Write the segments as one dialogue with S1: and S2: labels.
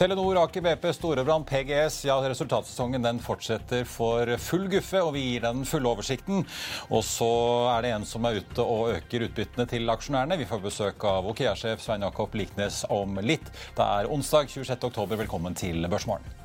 S1: Telenor, Aker BP, Storebrand, PGS. Ja, resultatsesongen den fortsetter for full guffe, og vi gir den fulle oversikten. Og så er det en som er ute og øker utbyttene til aksjonærene. Vi får besøk av Okea-sjef Svein Jakob Liknes om litt. Det er onsdag 26. oktober. Velkommen til Børsmorgen.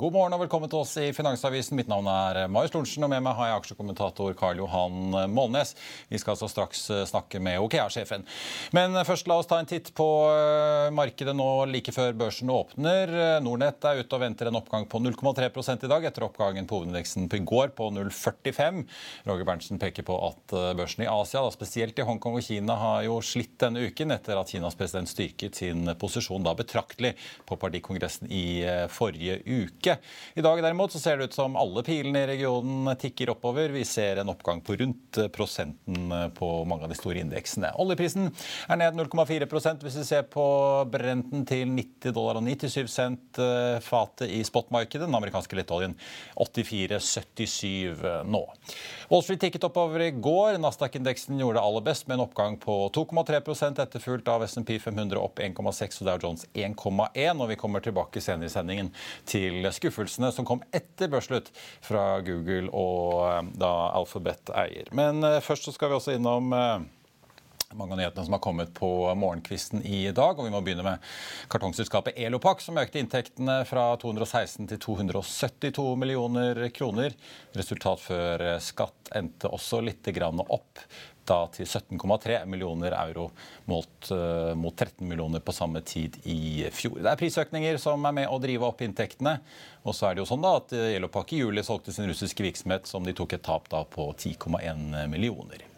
S1: God morgen og velkommen til oss i Finansavisen. Mitt navn er Marius Lorentzen, og med meg har jeg aksjekommentator Karl Johan Målnes. Vi skal altså straks snakke med Okea-sjefen. Men først la oss ta en titt på markedet nå like før børsen åpner. Nordnett er ute og venter en oppgang på 0,3% i dag, etter oppgangen på hovedindeksen på i går på 0,45. Roger Berntsen peker på at børsen i Asia, da spesielt i Hongkong og Kina, har jo slitt denne uken etter at Kinas president styrket sin posisjon da betraktelig på partikongressen i forrige uke ikke. I dag derimot så ser det ut som alle pilene i regionen tikker oppover. Vi ser en oppgang på rundt prosenten på mange av de store indeksene. Oljeprisen er ned 0,4% hvis vi ser på Brenten til 90 dollar og 97 cent fatet i spotmarkedet. Den amerikanske lettoljen 84,77 nå. Wall Street tikket oppover i går. Nasdaq-indeksen gjorde det aller best med en oppgang på 2,3% etterfulgt av SMP 500 opp 1,6 og Dow Jones 1,1. Og vi kommer tilbake senere i sendingen til skuffelsene som kom etter børsslutt fra Google og da Alphabet eier. Men først så skal vi også innom mange av nyhetene som har kommet på morgenkvisten i dag. og Vi må begynne med kartongselskapet Elopak, som økte inntektene fra 216 til 272 millioner kroner. Resultat før skatt endte også litt opp da til 17,3 millioner euro målt mot 13 millioner på samme tid i fjor. Det er prisøkninger som er med å drive opp inntektene. Og så er det jo sånn da at Elopak i juli solgte sin russiske virksomhet som de tok et tap da på 10,1 millioner.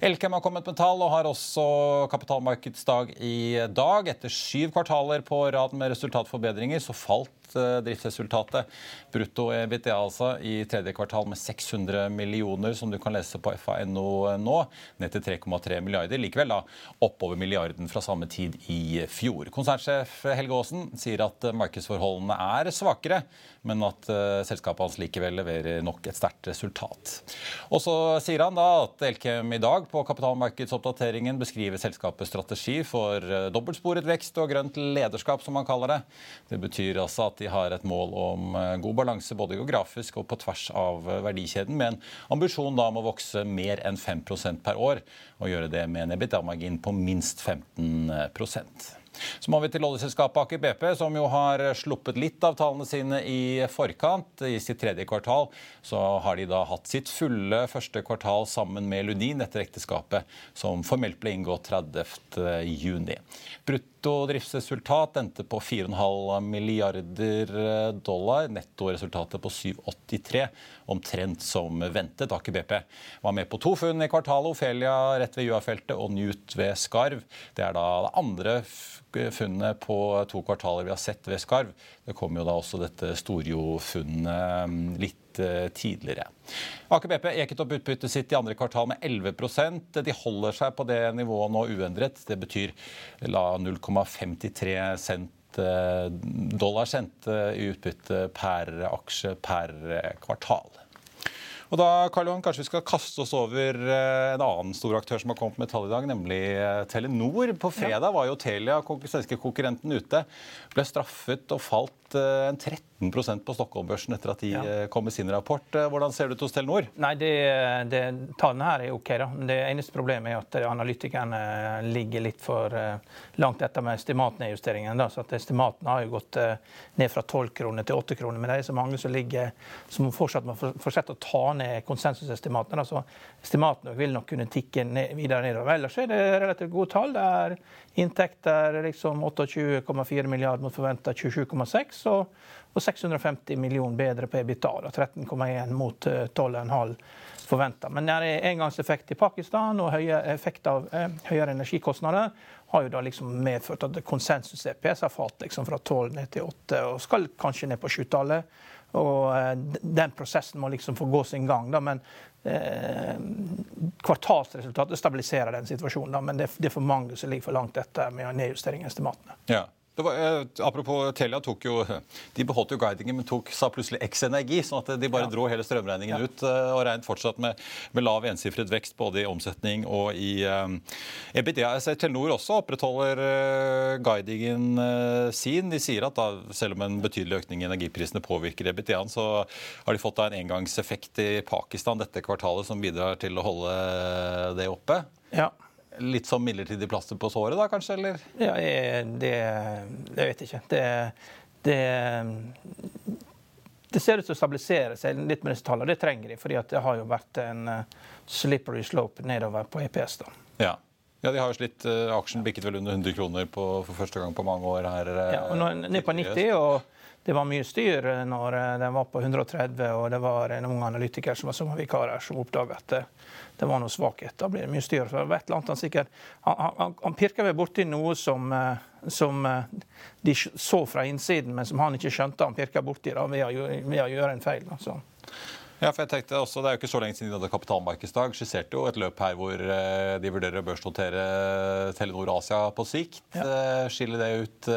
S1: Elkem har kommet med tall og har også kapitalmarkedsdag i dag. Etter syv kvartaler på rad med resultatforbedringer så falt driftsresultatet brutto EBITDA altså i tredje kvartal med 600 millioner, som du kan lese på FA.no nå, ned til 3,3 milliarder. Likevel da oppover milliarden fra samme tid i fjor. Konsernsjef Helge Aasen sier at markedsforholdene er svakere, men at selskapet hans likevel leverer nok et sterkt resultat. Og så sier han da at Elkem i dag på kapitalmarkedsoppdateringen beskriver selskapets strategi for dobbeltsporet vekst og grønt lederskap, som man kaller det. Det betyr altså at de har et mål om god balanse både geografisk og på tvers av verdikjeden, med en ambisjon da om å vokse mer enn 5% per år, og gjøre det med en EBITDA-margin på minst 15 så må vi til oljeselskapet Aker BP, som jo har sluppet litt av tallene sine i forkant. I sitt tredje kvartal så har de da hatt sitt fulle første kvartal sammen med Lundin etter ekteskapet, som formelt ble inngått 30. juni. Brutto driftsresultat endte på 4,5 milliarder dollar. Nettoresultatet på 7,83, omtrent som ventet. Aker BP var med på to funn i kvartalet. Ofelia rett ved Gjøa-feltet og Newt ved Skarv. Det er da det andre funnet på to kvartaler vi har sett ved Skarv. Det kom jo da også dette Storjo-funnet litt tidligere. Aker BP eket opp utbyttet sitt i andre kvartal med 11% De holder seg på det nivået nå uendret. Det betyr 0,53 cent dollar sendt i utbytte per aksje per kvartal. Og da, Karl Johan, kanskje vi skal kaste oss over eh, en annen stor aktør som har kommet med tall i dag, nemlig eh, Telenor. På fredag var jo Telia, svenske konkurrenten, ute. Ble straffet og falt eh, en 13% på Stockholm-børsen etter at de ja. kom med sin rapport. Hvordan ser det ut hos Telenor?
S2: Nei, det, det, Tallene her er OK. da. Det eneste problemet er at analytikerne ligger litt for langt etter med estimatnedjusteringen. Så at Estimatene har jo gått ned fra 12 kroner til 8 kroner. Men det er så mange som ligger som fortsatt må fortsette å ta ned konsensusestimatene. Så estimatene vil nok kunne tikke ned, videre nedover. Ellers er det relativt gode tall. Det er inntekter liksom 28,4 milliarder mot forventa 27,6 og, og 650 millioner bedre på EBITDA. 13,1 mot 12,5 forventet. forventa. Men det er engangseffekt i Pakistan og høye effekt av eh, høyere energikostnader har jo da liksom medført at konsensus-EPS har falt liksom fra 12 ned til 8 og skal kanskje ned på 7-tallet. Og eh, den prosessen må liksom få gå sin gang. Da. Men eh, kvartalsresultatet stabiliserer den situasjonen. Da. Men det, det, er for mange som ligger for langt etter med nedjustering av estimatene.
S1: Ja. Var, eh, apropos Telia, tok jo, de beholdt jo guidingen, men tok, sa plutselig X Energi. sånn at de bare ja. dro hele strømregningen ja. ut eh, og regnet fortsatt med, med lav ensifret vekst både i omsetning og i eh, EBITDA. Jeg ser Telenor også opprettholder eh, guidingen uh, sin. De sier at da, selv om en betydelig økning i energiprisene påvirker EBITDA-en, så har de fått da en engangseffekt i Pakistan dette kvartalet som bidrar til å holde det oppe.
S2: Ja
S1: litt som midlertidig plaster på såret, da kanskje? eller?
S2: Ja, det, Jeg vet ikke. Det, det, det ser ut til å stabilisere seg litt med disse tallene. Det trenger de, fordi det har jo vært en eh, slippery slope nedover på EPS. da.
S1: Ja. Ja, de har jo slitt. Uh, aksjen bikket vel under 100 kroner på, for første gang på mange år her. Uh,
S2: ja, og nå er ned på 90, og det var mye styr når den var på 130, og det var noen analytikere som var sommervikarer som oppdaga at det var noe svakhet. Da blir det mye styr. For et eller annet han sikkert, han, han, han pirka vel borti noe som, eh, som, eh, de så fra innsiden, men som han ikke skjønte han pirka borti da, ved, å, ved å gjøre en feil. Da.
S1: Ja, for jeg tenkte også, Det er jo ikke så lenge siden de hadde kapitalmarkedsdag. Skisserte jo et løp her hvor eh, de vurderer å børsnotere Telenor Asia på sikt. Ja. Skille det ut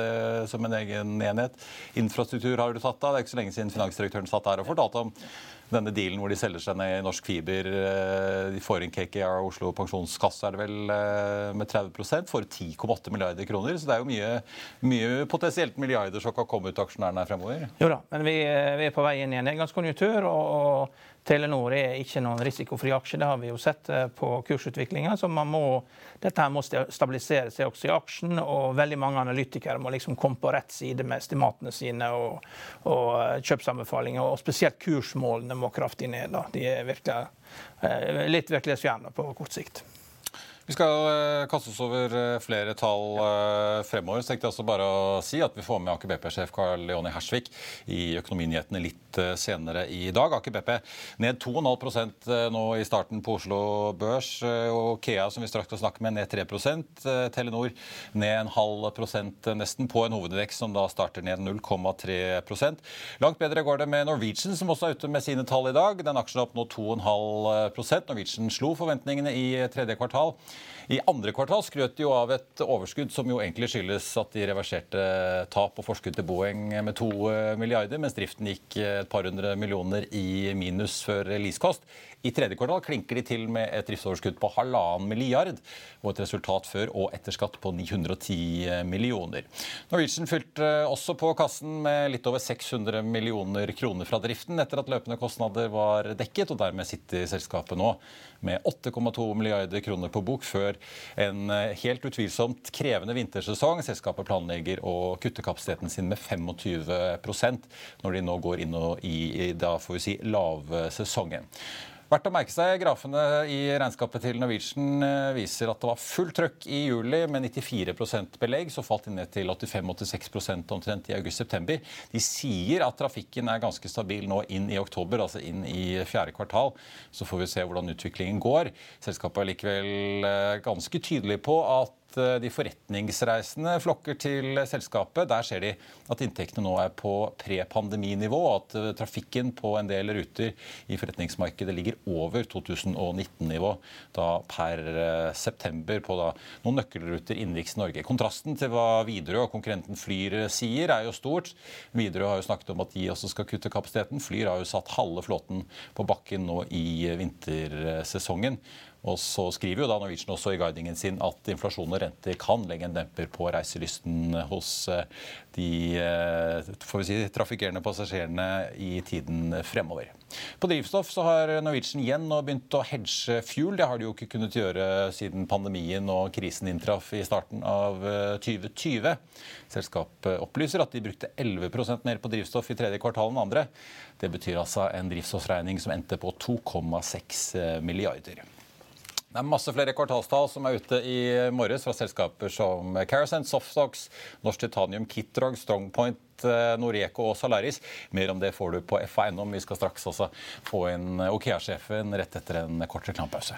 S1: som en egen enhet. Infrastruktur har du tatt av. Det er ikke så lenge siden finansdirektøren satt der og fortalte om denne dealen hvor de selger seg ned i Norsk Fiber. Eh, de får inn KKR, Oslo pensjonskasse er det vel, eh, med 30% får 10,8 milliarder kroner. Så det er jo mye, mye potensielt milliarder som kan komme ut av aksjonærene her fremover.
S2: Jo da, men vi, eh, vi er på vei inn i en nedgangskonjunktur. og, og Telenor er ikke noen risikofri aksje. Det har vi jo sett på kursutviklinga. Så må, dette her må stabilisere seg også i aksjen. Og veldig mange analytikere må liksom komme på rett side med estimatene sine og, og kjøpsanbefalinger. Og spesielt kursmålene må kraftig ned. Da. De er virkelig, eh, litt virkelighetsfjerne på kort sikt.
S1: Vi skal eh, kaste oss over eh, flere tall eh, fremover. Så tenkte jeg også bare å si at Vi får med Aker BP-sjef Karl Jonny Hersvik i Økonominyhetene litt senere i dag. Aker BP ned 2,5% nå i starten på Oslo Børs. Og Kea, som vi straks skal snakke med, ned 3% Telenor ned en halv prosent nesten på en hovedindeks som da starter ned 0,3% Langt bedre går det med Norwegian, som også er ute med sine tall i dag. Den aksjen er opp nå 2,5% Norwegian slo forventningene i tredje kvartal. I andre kvartal skrøt de jo av et overskudd som jo egentlig skyldes at de reverserte tap og forskudd til Boeing med to eh, milliarder, mens driften gikk et par hundre millioner i minus før leasekost. I tredje kvartal klinker de til med et driftsoverskudd på halvannen milliard og et resultat før og etter skatt på 910 millioner. Norwegian fylte også på kassen med litt over 600 millioner kroner fra driften etter at løpende kostnader var dekket, og dermed sitter selskapet nå med 8,2 milliarder kroner på bok før en helt utvilsomt krevende vintersesong. Selskapet planlegger å kutte kapasiteten sin med 25% når de nå går inn i da får vi si lavsesongen. Verdt å merke seg grafene i regnskapet til Norwegian eh, viser at det var fullt trøkk i juli med 94% belegg. Så falt de ned til 85-86% omtrent i august-september. De sier at trafikken er ganske stabil nå inn i oktober, altså inn i fjerde kvartal. Så får vi se hvordan utviklingen går. Selskapet er likevel eh, ganske tydelig på at at de forretningsreisende flokker til selskapet. Der ser de at inntektene nå er på pre-pandeminivå, at trafikken på en del ruter i forretningsmarkedet ligger over 2019-nivå da per september på da noen nøkkelruter innenriks Norge. Kontrasten til hva Widerøe og konkurrenten Flyr sier, er jo stort. Widerøe har jo snakket om at de også skal kutte kapasiteten. Flyr har jo satt halve flåten på bakken nå i vintersesongen. Og så skriver jo da Norwegian også i guidingen sin at inflasjon og renter kan legge en demper på reiselysten hos eh, de eh, får vi si, trafikkerende passasjerene i tiden fremover. På drivstoff så har Norwegian igjen nå begynt å hedge fuel. Det har de jo ikke kunnet gjøre siden pandemien og krisen inntraff i starten av 2020. Eh, Selskapet opplyser at de brukte 11% mer på drivstoff i tredje kvartal enn andre. Det betyr altså en drivstoffregning som endte på 2,6 milliarder. Det er masse flere kvartalstall som er ute i morges fra selskaper som Carasent, Softox, Norsk Titanium, Kitrog, Strongpoint, eh, Noreco og Salaris. Mer om det får du på fa.no. Vi skal straks også få inn Okea-sjefen rett etter en kort reklamepause.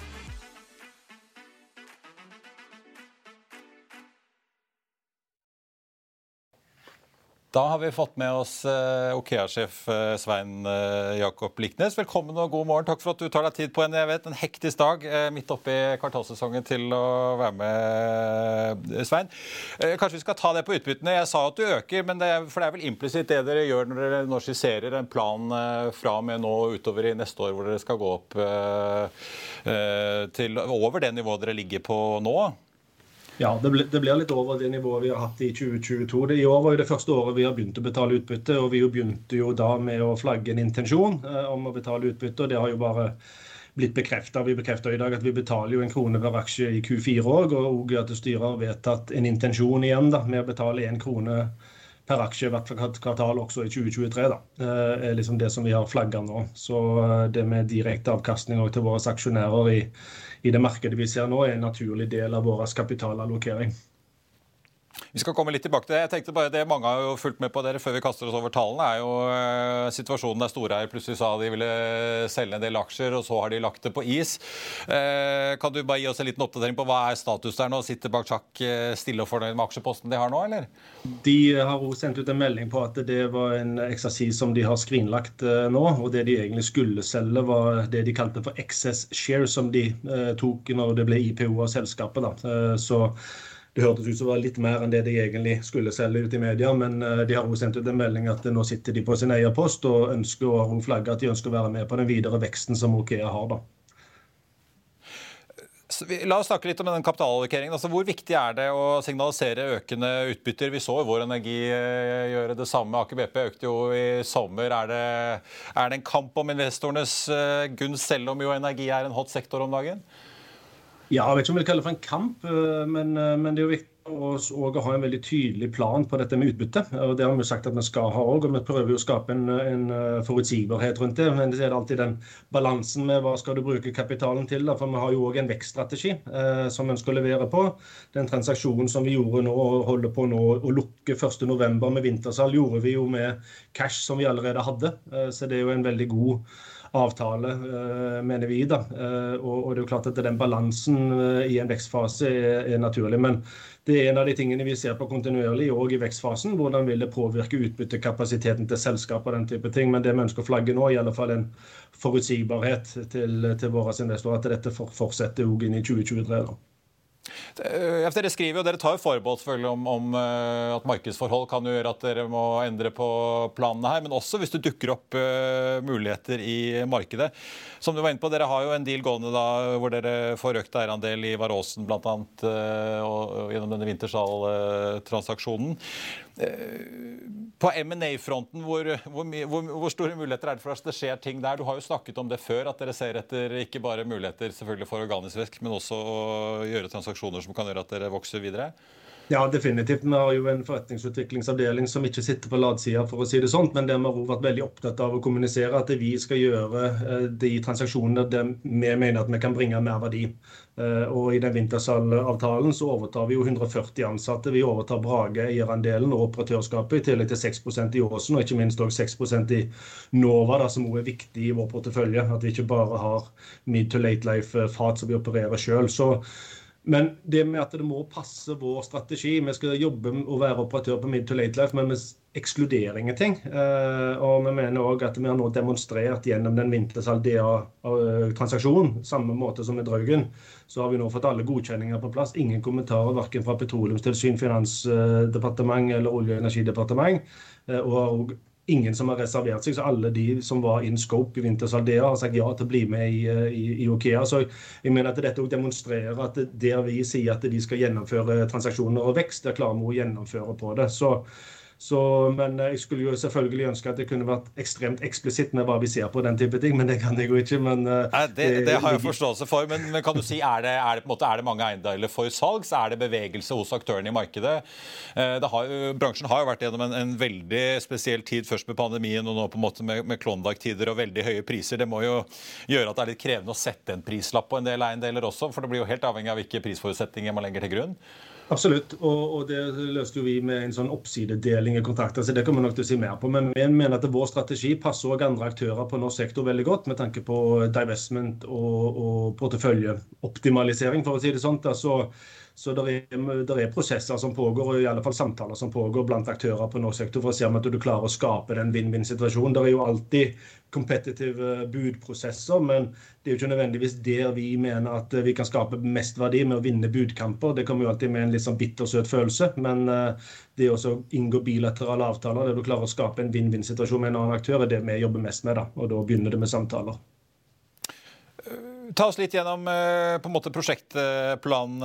S1: Da har vi fått med oss uh, Okea-sjef uh, Svein uh, Jakob Liknes. Velkommen og god morgen. Takk for at du tar deg tid på en jeg vet, en hektisk dag midt oppe i kvartalsesongen til å være med, Svein. Kanskje vi skal ta det på utbyttene. Jeg sa at du øker, men det er, for det er vel implisitt det dere gjør når dere nå skisserer en plan fra og med nå utover i neste år, hvor dere skal gå opp til over det nivået dere ligger på nå?
S3: Ja, det, blir litt over det nivået vi har hatt i 2022. Det, I år var jo det første året vi har begynt å betale utbytte, og vi jo begynte jo da med å flagge en intensjon eh, om å betale utbytte. og Det har jo bare blitt bekreftet. Vi bekrefter i dag at vi betaler jo en krone per aksje i Q4 òg, og at styret har vedtatt en intensjon igjen da, med å betale én krone per aksje hvert kvartal også i 2023. da, eh, er liksom det som vi har flagga nå. Så eh, det med direkte avkastning til våre aksjonærer i i det markedet vi ser nå, er en naturlig del av vår kapitalallokering.
S1: Vi skal komme litt tilbake til det. Jeg tenkte bare Det mange har jo fulgt med på dere før vi kaster oss over tallene, er jo uh, situasjonen der Storeier plutselig sa de ville selge en del aksjer, og så har de lagt det på is. Uh, kan du bare gi oss en liten oppdatering på hva er status der nå? Sitter bak sjakk uh, stille og fornøyd med aksjeposten de har nå, eller?
S3: De har sendt ut en melding på at det var en eksersis som de har skrinlagt nå. Og det de egentlig skulle selge, var det de kalte for excess share, som de tok når det ble IPO av selskapet. da. Så det hørtes ut som det var litt mer enn det de egentlig skulle selge ut i media, men eh, de har også sendt ut en melding at nå sitter de på sin eierpost og ønsker å flagge at de ønsker å være med på den videre veksten som Okea har. da.
S1: La oss snakke litt om den kapitalallokeringen. Altså, hvor viktig er det å signalisere økende utbytter? Vi så Vår Energi eh, gjøre det samme. Aker BP økte jo i sommer. Er det, er det en kamp om investorenes eh, gunst, selv om jo energi er en hot sektor om dagen?
S3: Ja, jeg vet ikke om jeg vil kalle det for en kamp, eh, men, eh, men det er jo viktig å ha en veldig tydelig plan på dette med utbytte. og Det har vi sagt at vi skal ha òg, og vi prøver jo å skape en, en, eh, forutsigbarhet rundt det. Men det er alltid den balansen med hva skal du bruke kapitalen til. Da? For vi har jo òg en vekststrategi eh, som vi ønsker å levere på. Den transaksjonen som vi gjorde nå og holder på nå å lukke 1.11. med vintersalg, gjorde vi jo med cash som vi allerede hadde. Eh, så det er jo en veldig god avtale, eh, mener vi. da. Eh, og, det er jo klart at den balansen eh, i en vekstfase er, naturlig. Men det er en av de tingene vi ser på kontinuerlig òg i vekstfasen. Hvordan vil det påvirke utbyttekapasiteten til selskap og den type ting. Men det vi ønsker å flagge nå, er i alle fall en forutsigbarhet til, til våre investorer. At dette fortsetter òg inn i 2023. da.
S1: Eh, dere skriver jo, dere tar jo forbehold om, om, eh, at markedsforhold kan jo gjøre at dere må endre på planene her, men også hvis det dukker opp uh, muligheter i markedet. Som du var inne på, Dere har jo en deal gående da, hvor dere får økt eierandel i Varåsen bl.a. Uh, gjennom denne vintersaltransaksjonen. Uh, på M&A-fronten, hvor, hvor, hvor, hvor, store muligheter er det for at det skjer ting der? Du har jo snakket om det før, at dere ser etter ikke bare muligheter selvfølgelig for organisk vekst, men også å gjøre transaksjoner som kan gjøre at dere vokser videre?
S3: Ja, definitivt. Vi har jo en forretningsutviklingsavdeling som ikke sitter på ladsida, for å si det sånn, men der vi har vært veldig opptatt av å kommunisere at vi skal gjøre eh, de transaksjonene der vi mener at vi kan bringe mer verdi. Eh, og I den vintersalavtalen så overtar vi jo 140 ansatte. Vi overtar Brage eierandelen og operatørskapet, i tillegg til 6% i Åsen, og ikke minst også 6% i Nova, da, som også er viktig i vår portefølje. At vi ikke bare har mid to late life-fat som vi opererer sjøl. Men det med at det må passe vår strategi Vi skal jobbe og være operatør på mid to late life, men vi ekskluderer ingenting. Eh, og vi mener òg at vi har nå demonstrert gjennom den vintersaldea-transaksjonen, samme måte som med Draugen, så har vi nå fått alle godkjenninger på plass. Ingen kommentarer verken fra Petroleumstilsyn, Finansdepartement eller Olje- og energidepartement. har og ingen som har reservert seg. Så alle de som var in scope i Vintersaldea, har sagt ja til å bli med i, eh, i, i Okea. Så jeg mener at dette demonstrerer at der vi sier at de skal gjennomføre transaksjoner og vekst, der klarer vi å gjennomføre på det. Så så, men jeg skulle jo selvfølgelig ønske at det kunne vært ekstremt eksplisitt med hva vi ser på den type ting, men det kan jeg jo ikke. Men,
S1: eh, Nei, det, det, har jeg forståelse for, men, men kan du si, er det, er, det, måte, er det, mange eiendeler for salgs? Er det bevegelse hos aktørene i markedet? Eh, har, bransjen har jo vært gjennom en, en, veldig spesiell tid, først med pandemien og nå på en måte med, med Klondyke-tider og veldig høye priser. Det må jo gjøre at det er litt krevende å sette en prislapp på en del eiendeler også, for det blir jo helt avhengig av hvilke prisforutsetninger man legger til grunn.
S3: Absolutt, og, og, det løste jo vi med en sånn oppsidedeling i kontrakter. så Det kommer vi nok til å si mer på. Men vi mener at vår strategi passer også andre aktører på norsk sektor veldig godt, med tanke på divestment og, og porteføljeoptimalisering, for å si det sånn. Så så det er, det er, prosesser som pågår, og i alle fall samtaler som pågår blant aktører på norsk sektor for å se om at du klarer å skape den vinn-vinn-situasjonen. Det er jo alltid kompetitive budprosesser, men det er jo ikke nødvendigvis der vi mener at vi kan skape mest verdi med å vinne budkamper. Det kommer jo alltid med en litt sånn bittersøt følelse, men eh, det å inngå bilaterale avtaler der du klarer å skape en vinn-vinn-situasjon med en annen aktør, er det vi jobber mest med. da, og Da begynner det med samtaler.
S1: Ta oss litt gjennom eh, på en måte prosjektplanen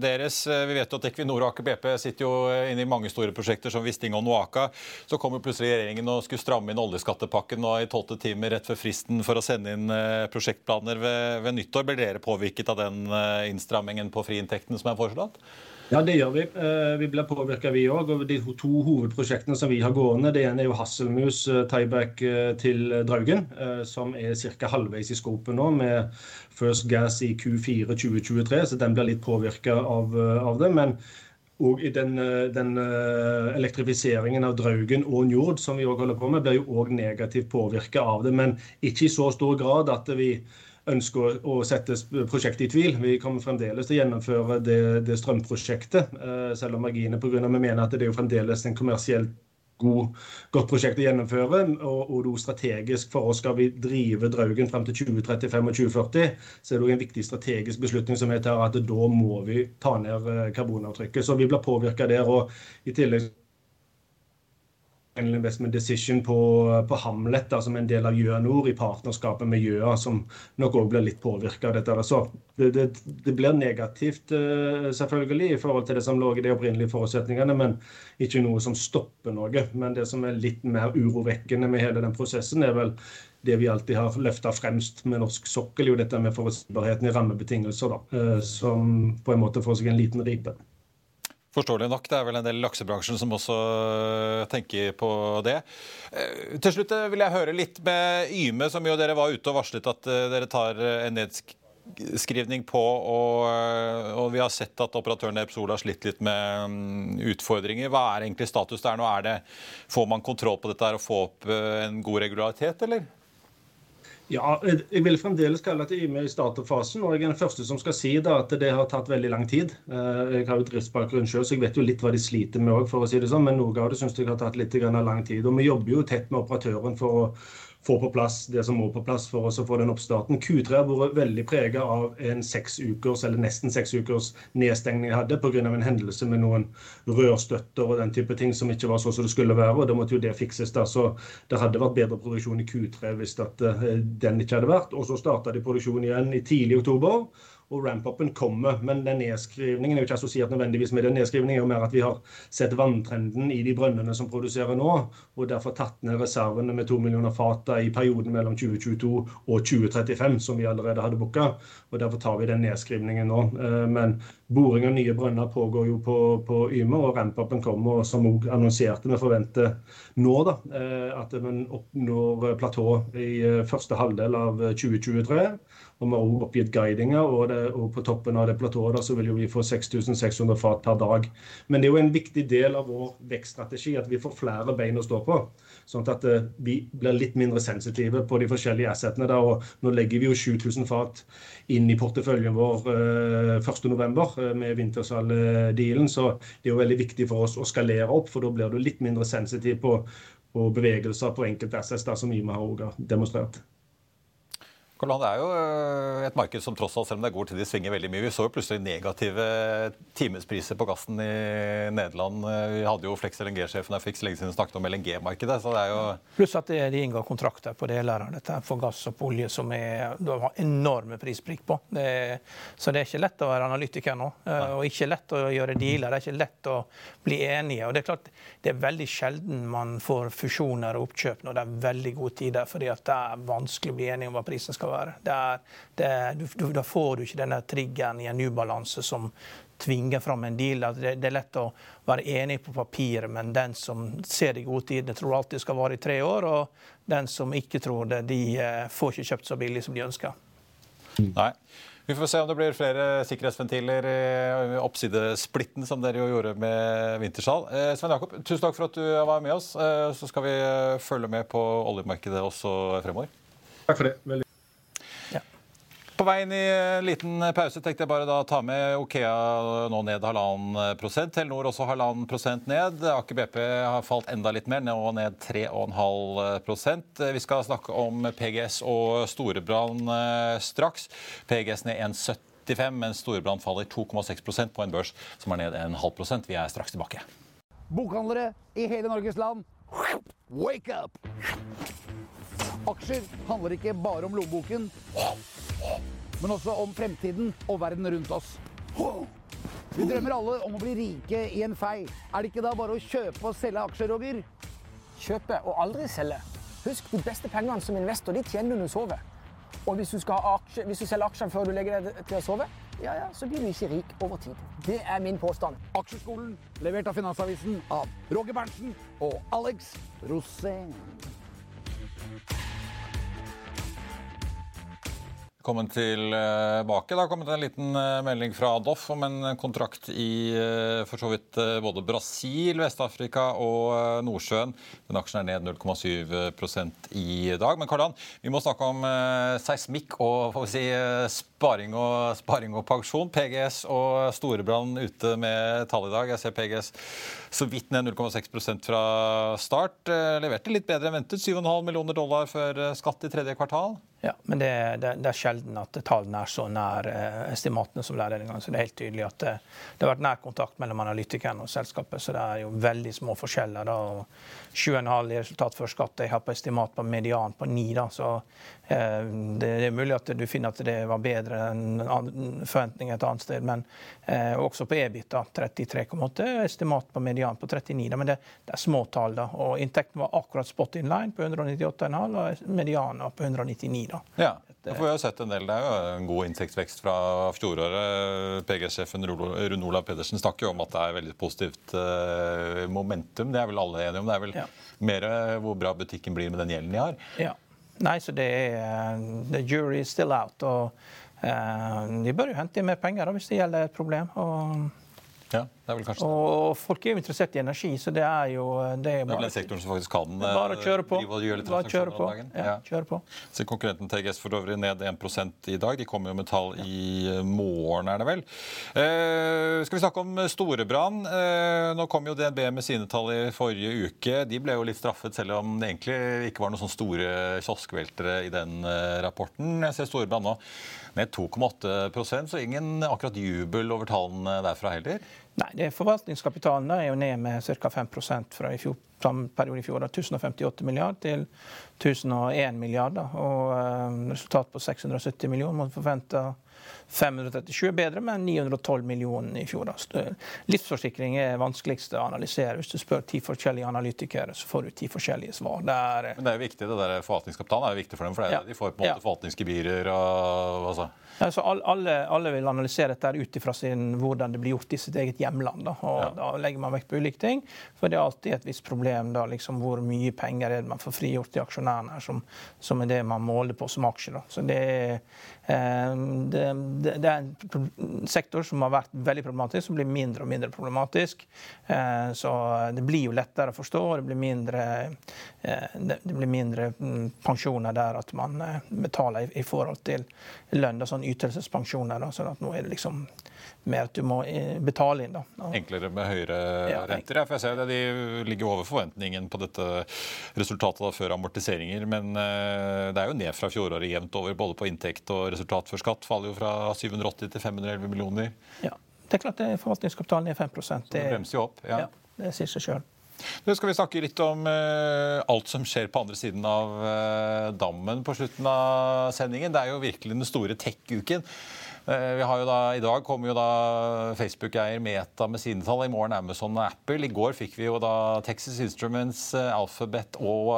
S1: deres. Vi vet jo at Equinor og Aker BP sitter jo inne i mange store prosjekter som Wisting og Noaka. Så kom jo plutselig regjeringen og skulle stramme inn oljeskattepakken og i tolvte time rett før fristen for å sende inn eh, prosjektplaner ved, ved nyttår. Blir dere påvirket av den eh, innstrammingen på friinntekten som er foreslått?
S3: Ja, det gjør vi. Eh, vi blir påvirka, vi òg. De to hovedprosjektene som vi har gående, det ene er jo Hasselmus eh, tieback eh, til Draugen, som er ca. halvveis i skopet nå, med First Gas i Q4 2023, så den blir litt påvirka av, av, det. men og den, den, elektrifiseringen av Draugen og Njord som vi også holder på med, blir jo òg negativt påvirka av det. Men ikke i så stor grad at vi ønsker å sette prosjektet i tvil. Vi kommer fremdeles til å gjennomføre det, det strømprosjektet, eh, selv om marginene pga. vi mener at det er jo fremdeles en kommersielt god, godt prosjekt å gjennomføre. Og, og strategisk for oss skal vi drive Draugen frem til 2035 og 2040. Så er det en viktig strategisk beslutning som heter at da må vi ta ned eh, karbonavtrykket. Så vi blir påvirka der. og i tillegg Final Investment Decision på, på Hamlet, da, som en del av Gjøa Nord, i partnerskapet med Gjøa, som nok òg blir litt påvirka av dette. Så det, det, det, blir negativt, uh, selvfølgelig, i forhold til det som lå i de opprinnelige forutsetningene, men ikke noe som stopper noe. Men det som er litt mer urovekkende med hele den prosessen, er vel det vi alltid har løfta fremst med norsk sokkel, jo dette med forutsigbarheten i rammebetingelser, da, uh, som på en måte får seg en liten ripe.
S1: Forståelig nok. Det er vel en del laksebransjen som også øh, tenker på det. Øh, til slutt øh, vil jeg høre litt med Yme, som jo dere var ute og varslet at dere tar en nedskrivning på. Og, og vi har sett at operatøren Epsol har slitt litt med mm, utfordringer. Hva er egentlig status der nå? Er det, får man kontroll på dette og få opp en god regularitet, eller?
S3: Ja, jeg vil fremdeles kalle det Yme i starterfasen. Og jeg er den første som skal si da, at det har tatt veldig lang tid. Eh, jeg har jo driftsbakgrunn selv, så jeg vet jo litt hva de sliter med òg, for å si det sånn. Men noe av det syns jeg har tatt litt lang tid. Og vi jobber jo tett med operatøren for å få på plass det som må på plass for oss å få den oppstarten. Q3 har vært veldig prega av en seks ukers, eller nesten seks ukers nedstengning jeg hadde pga. en hendelse med noen rørstøtter og den type ting som ikke var sånn som det skulle være. og Da måtte jo det fikses. da, så Det hadde vært bedre produksjon i Q3 hvis at, uh, den ikke hadde vært. Og så starta de produksjon igjen i tidlig oktober. Og ramp-upen kommer. Men den nedskrivningen er jo ikke assosiert nødvendigvis med den. Nedskrivningen er jo mer at vi har sett vanntrenden i de brønnene som produserer nå, og derfor tatt ned reservene med to millioner fat i perioden mellom 2022 og 2035, som vi allerede hadde booka. Og derfor tar vi den nedskrivningen nå. Eh, men boring av nye brønner pågår jo på, på Yme, og ramp-upen kommer, som òg annonserte. Vi forventer nå da, eh, at man oppnår platå i eh, første halvdel av 2023. Og vi har også oppgitt guidinger, og, det, og, på toppen av det platået så vil vi få 6600 fat per dag. Men det er jo en viktig del av vår vekststrategi at vi får flere bein å stå på. Sånn at uh, vi blir litt mindre sensitive på de forskjellige assetene. Der. og nå legger vi jo 7000 fat inn i porteføljen vår uh, eh, 1.11. Uh, med Wintersal-dealen. Så det er jo veldig viktig for oss å skalere opp, for da blir du litt mindre sensitiv på, på bevegelser på enkelte assets, som vi har demonstrert.
S1: Det er jo eh, et marked som tross alt, selv om det går til de svinger veldig mye. Vi så jo plutselig negative timespriser på gassen i Nederland. Vi hadde jo Flex LNG-sjefen her fikk så lenge siden snakket om LNG-markedet. så det er jo...
S2: Pluss at de inngår kontrakter på deler av dette for gass og olje som er, du har enorme prisprikk på. Det er, så det er ikke lett å være analytiker nå. Eh, og ikke lett å gjøre dealer. Det er ikke lett å bli enige. Og det er klart, det er veldig sjelden man får fusjoner og oppkjøp når det er veldig gode tider, fordi at det er vanskelig å bli enige om hva prisen skal være. Det Der, det, du, da får du ikke denne triggeren i en ubalanse som tvinger fram en deal. Det, det, er lett å være enig på papiret, men den som ser de gode tidene, tror alltid skal vare i tre år. Og den som ikke tror det, de eh, får ikke kjøpt så billig som de ønsker.
S1: Nei. Vi får se om det blir flere sikkerhetsventiler i oppsidesplitten, som dere jo gjorde med Wintersal. Eh, Svein Jakob, tusen takk for at du var med oss. Eh, så skal vi følge med på oljemarkedet også fremover.
S3: Takk for det. Veldig
S1: på veien i en liten pause tenkte jeg bare da ta med Okea nå ned halvannen prosent. Telenor også halvannen prosent ned. Aker BP har falt enda litt mer, nå ned 3,5 prosent. Vi skal snakke om PGS og Storebrann eh, straks. PGS ned 1,75, mens Storebrann faller 2,6% på en børs som er ned en halv prosent. Vi er straks tilbake.
S4: Bokhandlere i hele Norges land, wake up! Aksjer handler ikke bare om lommeboken men også om fremtiden og verden rundt oss. Vi drømmer alle om å bli rike i en fei. Er det ikke da bare å kjøpe og selge aksjer, Roger?
S5: Kjøpe og aldri selge. Husk, de beste pengene som investor de tjener du når du sover. Og hvis du, aksje, hvis du selger aksjer før du legger deg til å sove, ja, ja, så blir du ikke rik over tid. Det er min påstand.
S4: Aksjeskolen, levert av Finansavisen av Roger Berntsen og Alex Rosén.
S1: Velkommen tilbake. Det har kommet en liten eh, melding fra Doff om en kontrakt i eh, for så vidt eh, både Brasil, Vest-Afrika og Nordsjøen. Den aksjen er ned 0,7% i dag. Men Karlan, vi må snakke om seismikk og si, sparing, og, sparing og pensjon. PGS og Storebrann ute med tall i dag. Jeg ser PGS så vidt ned 0,6% fra start. Leverte litt bedre enn ventet. 7,5 millioner dollar før skatt i tredje kvartal.
S2: Ja, men det, det, det, er sjelden at tallene er så nær eh, estimatene som det er denne gangen. Så det er helt tydelig at det, det har vært nær kontakt mellom analytikeren og selskapet. Så det er jo veldig små forskjeller. da, og 7,5 i resultat før skatt. Jeg har på estimat på median på 9. Da, så eh, det, det, er mulig at du finner at det var bedre enn forventninger et annet sted. Men eh, også på EBIT, da, 33,8. Estimat på median på 39. Da, men det, det, er små tall. da, og Inntekten var akkurat spot in line på 198,5, og medianen var på 199
S1: da. Ja. For vi har sett en del. Det er jo en god inntektsvekst fra fjoråret. PG-sjefen Rune Olav Pedersen snakker jo om at det er veldig positivt uh, momentum. Det er vel alle enige om. Det er vel ja. mer hvor bra butikken blir med den gjelden de har.
S2: Ja. Nei, så det er The jury is still out. Og de bør jo hente inn mer penger da, hvis det gjelder et problem. Og
S1: ja,
S2: Og folk er jo interessert i energi, så det er jo
S1: Det er, bare, det er sektoren som faktisk kan
S2: bare
S1: å
S2: kjøre på. Bare kjøre på. Ja, kjøre på.
S1: Så konkurrenten TGS for øvrig ned 1 i dag. De kommer jo med tall i eh, morgen, er det vel. Eh, skal vi snakke om Storebrann? Eh, nå kom jo DNB med sine tall i forrige uke. De ble jo litt straffet, selv om det egentlig ikke var noen sånne store kioskveltere i den eh, rapporten. Jeg ser Storebrann nå ned 2,8% så ingen akkurat jubel over tallene derfra heller?
S2: Nei, forvaltningskapitalen er jo ned med ca. 5% fra i fjor, periode i fjor. 1058 milliard til 1001 milliarder. Og uh, resultat på 670 millioner. Man forventer 537 er bedre, men 912 millioner i fjor. Da. Livsforsikring er vanskeligst å analysere. Hvis du spør ti forskjellige analytikere, så får du ti forskjellige svar. Det er,
S1: Men det er jo viktig, det der forvaltningskapitalen er jo viktig for dem, for det
S2: Ja.
S1: de får på en måte
S2: Ja.
S1: forvaltningsgebyrer og altså.
S2: Ja, så all- alle, alle vil analysere dette ut ifra hvordan det blir gjort i sitt eget hjemland. Da. Og
S1: Ja.
S2: da legger man vekt på ulike ting. For det er alltid et visst problem da, liksom, hvor mye penger er det man får frigjort til aksjonærene, her, som, som er det man måler på som aksje. Da. Så det, er, eh, det, det, det er en sektor som har vært veldig problematisk, som blir mindre og mindre problematisk. Eh, så det blir jo lettere å forstå, og det blir mindre, eh, det, det blir mindre mm, pensjoner der at man eh, betaler i, i forhold til lønn. Da, sånn ytelsespensjoner. Da, sånn at nå er det liksom mer at du må eh, betale inn. Da.
S1: Enklere med høyere
S2: Ja,
S1: renter. Ja, for jeg ser det, De ligger over forventningen på dette resultatet da, før amortiseringer. Men uh, det er jo ned fra fjoråret jevnt over, både på inntekt og resultat før skatt. Faller jo fra 780 til 511 millioner.
S2: Ja. Det er klart det er forvaltningskapitalen er 5
S1: Det
S2: det,
S1: bremser jo opp. Ja.
S2: ja, det sier seg sjøl.
S1: Nå skal vi snakke litt om uh, alt som skjer på andre siden av uh, dammen på slutten av sendingen. Det er jo virkelig den store tech-uken. Eh, vi har jo da, I dag kommer jo da Facebook-eier Meta med sine tall. I morgen Amazon og Apple. I går fikk vi jo da Texas Instruments, Alphabet og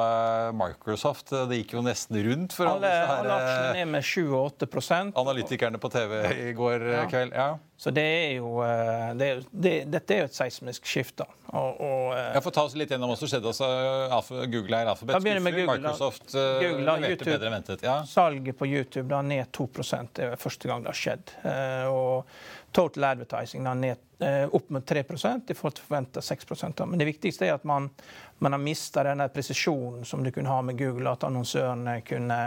S1: Microsoft. Det gikk jo nesten rundt for
S2: Alle,
S1: alle,
S2: alle aksjene er med 7 og 8
S1: analytikerne på TV i går
S2: Ja.
S1: kveld. Ja.
S2: Så det er jo, eh, det er, det, Dette er jo et seismisk skifte. Og, og, eh,
S1: ta oss litt gjennom hva som skjedde. Altså, Google er Alphabet
S2: med
S1: skuffer. Microsoft
S2: Google,
S1: leverte
S2: YouTube.
S1: bedre enn ventet. Ja.
S2: Salget på YouTube da ned 2 Det er første gang det har skjedd. Og total advertising da ned, opp med 3% i forhold til forventa 6 da. Men det viktigste er at man, man har mista den presisjonen som du kunne ha med Google. At annonsørene kunne,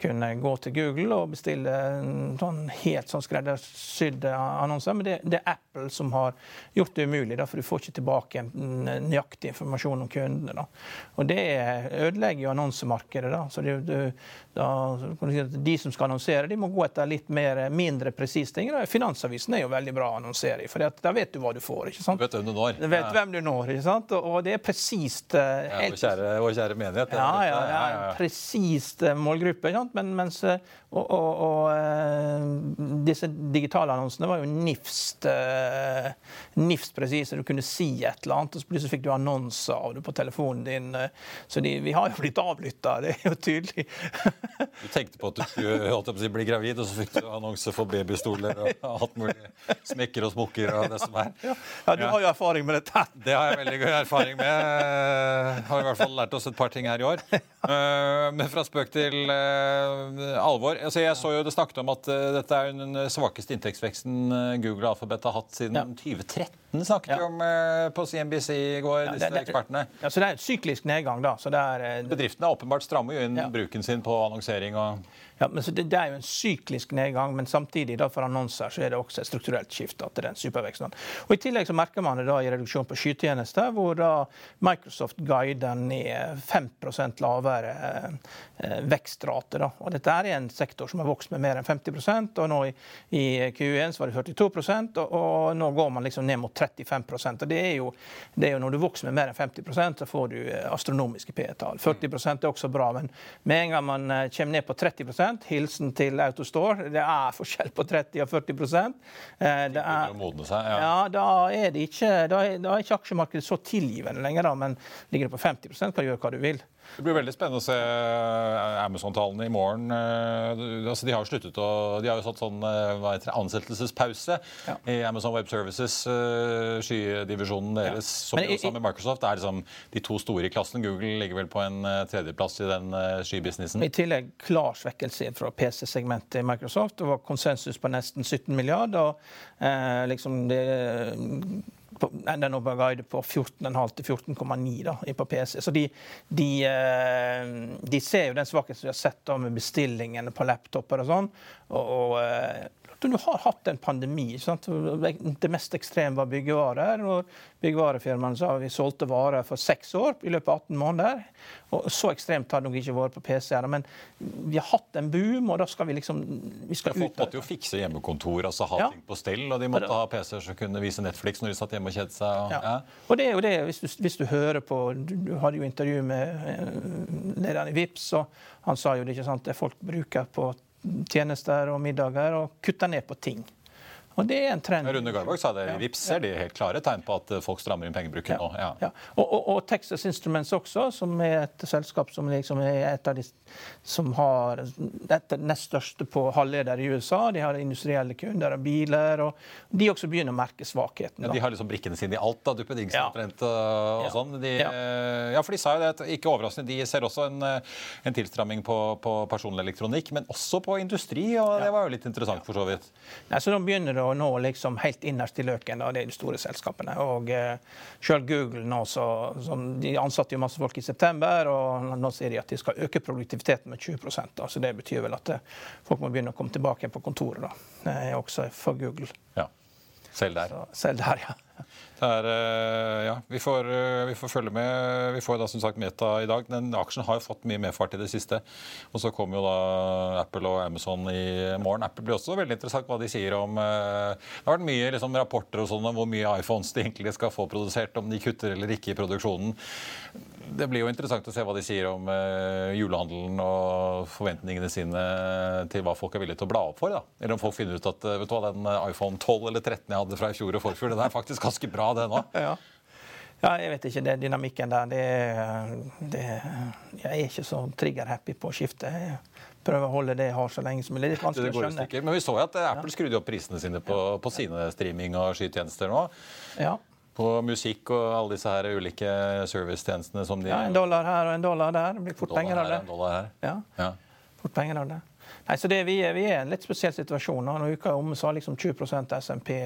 S2: kunne gå til Google og bestille en sånn helt sånn skreddersydde annonser. Men det, det er Apple som har gjort det umulig, da, for du får ikke tilbake nøyaktig informasjon om kundene. Da. Og det ødelegger jo annonsemarkedet. Da. Så det, det, da, de som skal annonsere, de må gå etter litt mer, mindre presise ting. Da. Finansavisen er jo veldig bra å annonsere i, for da vet du hva du får. ikke sant?
S1: Du vet hvem du når.
S2: Du vet hvem du når, ikke sant? Og, det er presist. eh,
S1: Ja, vår, kjære, vår kjære menighet.
S2: Ja, ja, ja, ja, ja, presist eh, målgruppe. ikke sant? Men mens, eh, og, og, og eh, disse digitale annonsene var jo nifst, eh, nifst presise. Du kunne si et eller annet, og så plutselig fikk du annonser av det på telefonen din. Så de, vi har jo blitt avlytta, det er jo tydelig.
S1: Du tenkte på at du skulle bli gravid, og så fikk du annonse for babystoler og alt mulig smekker og smokker og det som er.
S2: ja, du har jo erfaring med dette.
S1: Det har jeg veldig god erfaring med. Har i hvert fall lært oss et par ting her i år. Men fra spøk til alvor. Altså, jeg så jo det snakket om at eh, dette er den svakeste inntektsveksten eh, Google og Alphabet har hatt siden
S2: Ja.
S1: 2013, snakket vi
S2: Ja.
S1: om eh, på CNBC i går,
S2: Ja,
S1: disse
S2: det- det-
S1: ekspertene.
S2: Ja, så det er et syklisk nedgang, da. Så det er, eh,
S1: Bedriftene er åpenbart strammer jo inn bruken sin på annonsering og
S2: Ja, men så det, det er jo en syklisk nedgang, men samtidig da for annonser så er det også et strukturelt skifte. til den superveksten. Og I tillegg så merker man det da i reduksjon på skytjenester, hvor da Microsoft guider ned 5 lavere eh, vekstrate. Da. Og Dette er en sektor som har vokst med mer enn 50 og nå i, i Q1 så var det 42 og, og nå går man liksom ned mot 35 og det er, jo, det er jo Når du vokser med mer enn 50% så får du eh, astronomiske P-tall. 40% er også bra, men med en gang man eh, kommer ned på 30 hilsen til Autostore, det er forskjell på 30 og 40% Eh, det er,
S1: seg. Ja.
S2: ja, da er, det ikke, da, er, da er ikke aksjemarkedet så tilgivende lenger, da, men ligger det på 50 kan du gjøre hva du vil.
S1: Det blir veldig spennende å se eh, Amazon-tallene i morgen. Eh, Altså, de har sluttet å De har jo satt sånn det, ansettelsespause
S2: Ja.
S1: i Amazon Web Services, skydivisjonen deres, som
S2: Men
S1: jo sammen med Microsoft er liksom de to store i klassen. Google ligger vel på en tredjeplass i den skybusinessen.
S2: I tillegg klar svekkelse fra PC-segmentet i Microsoft. Det var konsensus på nesten 17 milliarder. og eh, liksom det på, nå Den guide på 14,5 til 14,9 på PC. Så de, de, eh, de ser jo den svakheten vi har sett da med bestillingene på laptoper og sånn. og, og eh, du har hatt en pandemi. Sant? Det mest ekstreme var byggevarer. og Byggevarefirmaene sa vi solgte varer for seks år i løpet av 18 måneder. Og Så ekstremt har det nok ikke vært på PC-er. Men vi har hatt en boom, og da skal vi liksom vi skal
S1: Folk måtte jo fikse hjemmekontor, altså ha
S2: Ja.
S1: ting på stell. Og de måtte ha PC-er som kunne vise Netflix når de satt hjemme og kjedet seg. Og,
S2: Ja.
S1: ja.
S2: Og det er jo det, hvis du, hvis du hører på Du, du hadde jo intervju med eh, lederen i VIPS, og han sa jo det ikke sant, det folk bruker på tjenester og middager og kutter ned på ting. Og det er en trend.
S1: Rune Garborg sa det. I Vips ser de helt klare tegn på at folk strammer inn pengebruken nå.
S2: Ja. Ja. Og, og, og, Texas Instruments også, som er et selskap som liksom er et av de som har det nest største på halvleder i USA. De har industrielle kunder og biler. og De også begynner å merke svakheten.
S1: Ja, de har liksom brikkene sine i alt, da, duppedingsen ja. omtrent og, og sånn. De, ja. for de sa jo det, ikke overraskende, de ser også en, en tilstramming på, på personlig elektronikk, men også på industri, og det var jo litt interessant for så vidt.
S2: Nei, så nå begynner det å nå liksom helt innerst i løken. Er de store selskapene. Og eh, Selv Google nå, så, de ansatte jo masse folk i september, og nå sier de at de skal øke produktiviteten med 20 da, så Det betyr vel at eh, folk må begynne å komme tilbake på kontoret, da, eh, også for Google.
S1: Ja. Selv der.
S2: Så, selv der, ja.
S1: Er, eh, ja, vi får, eh, vi får, følge med. Vi får da som sagt Meta i dag. Den aksjen har jo fått mye medfart i det siste. Og så kommer jo da Apple og Amazon i morgen. Apple blir også veldig interessant hva de sier om eh, Det har vært mye liksom, rapporter og sånn om hvor mye iPhones de egentlig skal få produsert, om de kutter eller ikke i produksjonen. Det blir jo interessant å se hva de sier om julehandelen og forventningene sine til hva folk er villige til å bla opp for. Da. Eller om folk finner ut at vet du hva, den iPhone 12 eller 13 jeg hadde fra i fjor og forfjor, den er faktisk ganske bra det nå?
S2: Ja. ja. jeg vet ikke. Den dynamikken der det, det, Jeg er ikke så trigger-happy på å skifte. Jeg prøver å holde det jeg har så lenge som mulig. Det er vanskelig å skjønne.
S1: Men vi så jo at Apple skrudde opp prisene sine på, på sine streaming- og skytjenester nå.
S2: Ja.
S1: På musikk og alle disse her ulike servicetjenestene som de
S2: Ja, En dollar her og en dollar der. Det blir fort penger av det.
S1: En dollar her.
S2: Ja. ja. Fort penger av det. Nei, så det, vi, er, vi er i en litt spesiell situasjon. Når uka er omme, så har liksom 20% SMP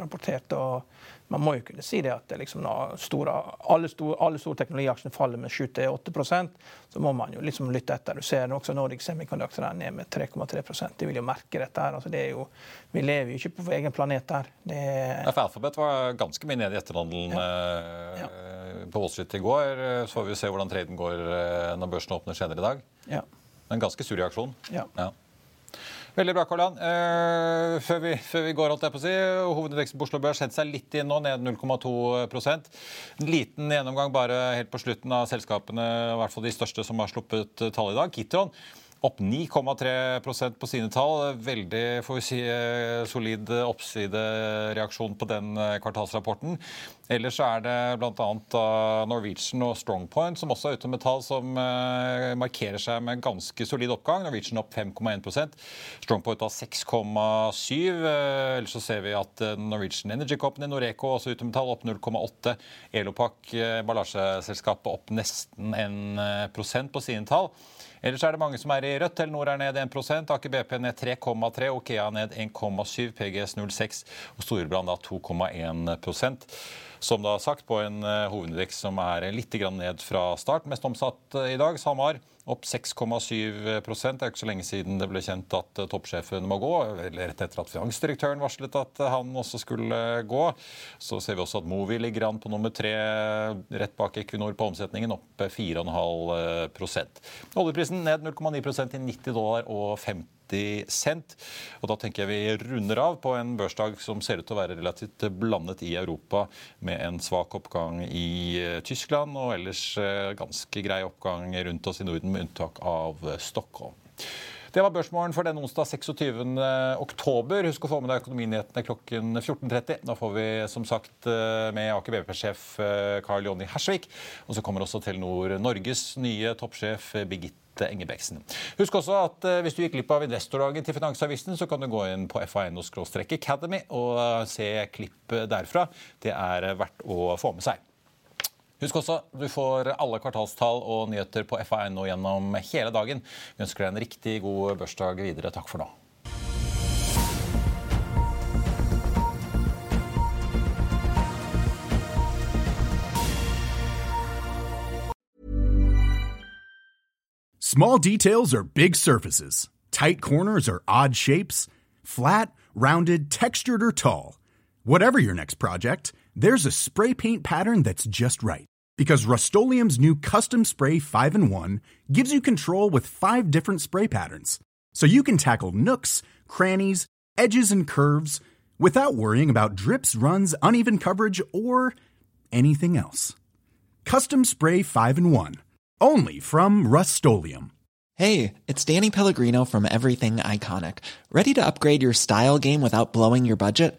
S2: rapportert. og man må jo kunne si det at det liksom store, alle, store, alle store teknologiaksjene faller med 7-8% så må man jo liksom lytte etter. Du ser også Nordic Semiconductor er ned med 3,3% De vil jo merke dette. her. Altså det er jo, vi lever jo ikke på vår egen planet der. Det
S1: ja, for Alphabet var ganske mye nede i etterhandelen ja. ja. Eh, på Wall Street i går. Så får vi se hvordan traden går eh, når børsen åpner senere i dag.
S2: Ja.
S1: En ganske sur reaksjon.
S2: Ja.
S1: ja. Veldig bra, Karl Jan. Eh, før, vi, før, vi, går, holdt jeg på å si, hovedindeksen på Oslo Børs setter seg litt inn nå, ned 0,2 En liten gjennomgang bare helt på slutten av selskapene, i hvert fall de største som har sluppet tall i dag. Kitron opp 9,3% på sine tall. Veldig får vi si, eh, solid oppsidereaksjon på den eh, kvartalsrapporten. Ellers er det bl.a. Norwegian og Strongpoint som også er ute med tall som eh, markerer seg med ganske solid oppgang. Norwegian opp 5,1% Strongpoint har 6,7 Ellers så ser vi at Norwegian Energy Company, Noreco, også ute med tall, opp 0,8 Elopak, emballasjeselskapet, opp nesten 1 på sine tall. Ellers er det mange som er i rødt. Telenor er ned 1 Aker BP ned 3,3 Okea ned 1,7 PGS 0,6 og Storebrand 2,1% som da sagt, på en uh, hovedindeks som er litt ned fra start. Mest omsatt uh, i dag. SalMar opp 6,7 Det er ikke så lenge siden det ble kjent at uh, toppsjefen må gå. Rett etter at finansdirektøren varslet at han også skulle gå. Så ser vi også at Movi ligger an på nummer tre, rett bak Equinor på omsetningen, opp 4,5% Oljeprisen ned 0,9% til 90 dollar og 50 90 cent. Og da tenker jeg vi runder av på en børsdag som ser ut til å være relativt blandet i Europa, med en svak oppgang i eh, Tyskland og ellers eh, ganske grei oppgang rundt oss i Norden, unntak av Stockholm. Det var børsmålen for denne onsdag 26. oktober. Husk å få med deg Økonominyhetene klokken 14.30. Da får vi som sagt eh, med Aker BP-sjef Carl Jonny Hersvik. Og så kommer også Telenor Norges nye toppsjef Birgitte Engebeksen. Husk også at eh, hvis du gikk glipp av investordagen til Finansavisen, så kan du gå inn på fa.no-academy og eh, se klipp derfra. Det er verdt å få med seg. Husk også, du får alle kvartalstall og nyheter på fa.no gjennom hele dagen. Vi ønsker deg en riktig god børsdag videre. Takk for nå.
S6: Small details are big surfaces. Tight corners are odd shapes. Flat, rounded, textured, or tall. Whatever your next project, there's a spray paint pattern that's just right. Because Rust new Custom Spray 5 and 1 gives you control with five different spray patterns. So you can tackle nooks, crannies, edges, and curves without worrying about drips, runs, uneven coverage, or anything else. Custom Spray 5 and 1. Only from Rust
S7: Hey, it's Danny Pellegrino from Everything Iconic. Ready to upgrade your style game without blowing your budget?